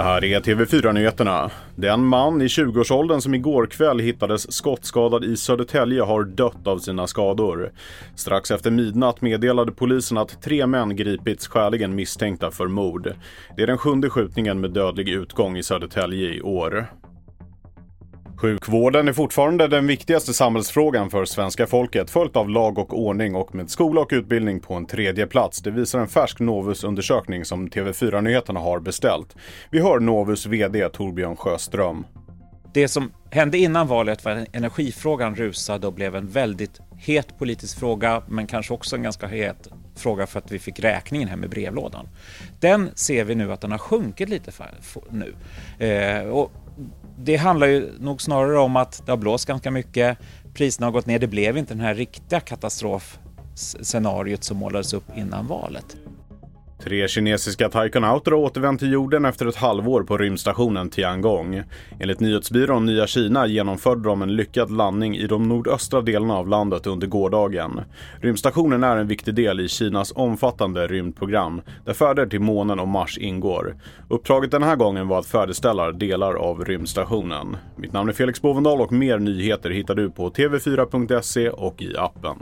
Det här är TV4-nyheterna. Den man i 20-årsåldern som igår kväll hittades skottskadad i Södertälje har dött av sina skador. Strax efter midnatt meddelade polisen att tre män gripits skäligen misstänkta för mord. Det är den sjunde skjutningen med dödlig utgång i Södertälje i år. Sjukvården är fortfarande den viktigaste samhällsfrågan för svenska folket, följt av lag och ordning och med skola och utbildning på en tredje plats. Det visar en färsk Novus-undersökning som TV4-nyheterna har beställt. Vi hör Novus VD Torbjörn Sjöström. Det som hände innan valet var att energifrågan rusade och blev en väldigt het politisk fråga, men kanske också en ganska het fråga för att vi fick räkningen hem i brevlådan. Den ser vi nu att den har sjunkit lite för, för nu. Eh, och det handlar ju nog snarare om att det har blåst ganska mycket, priserna har gått ner, det blev inte den här riktiga katastrofscenariot som målades upp innan valet. Tre kinesiska taikonauter har återvänt till jorden efter ett halvår på rymdstationen Tiangong. Enligt nyhetsbyrån Nya Kina genomförde de en lyckad landning i de nordöstra delarna av landet under gårdagen. Rymdstationen är en viktig del i Kinas omfattande rymdprogram där färder till månen och Mars ingår. Uppdraget den här gången var att färdigställa delar av rymdstationen. Mitt namn är Felix Bovendal och mer nyheter hittar du på tv4.se och i appen.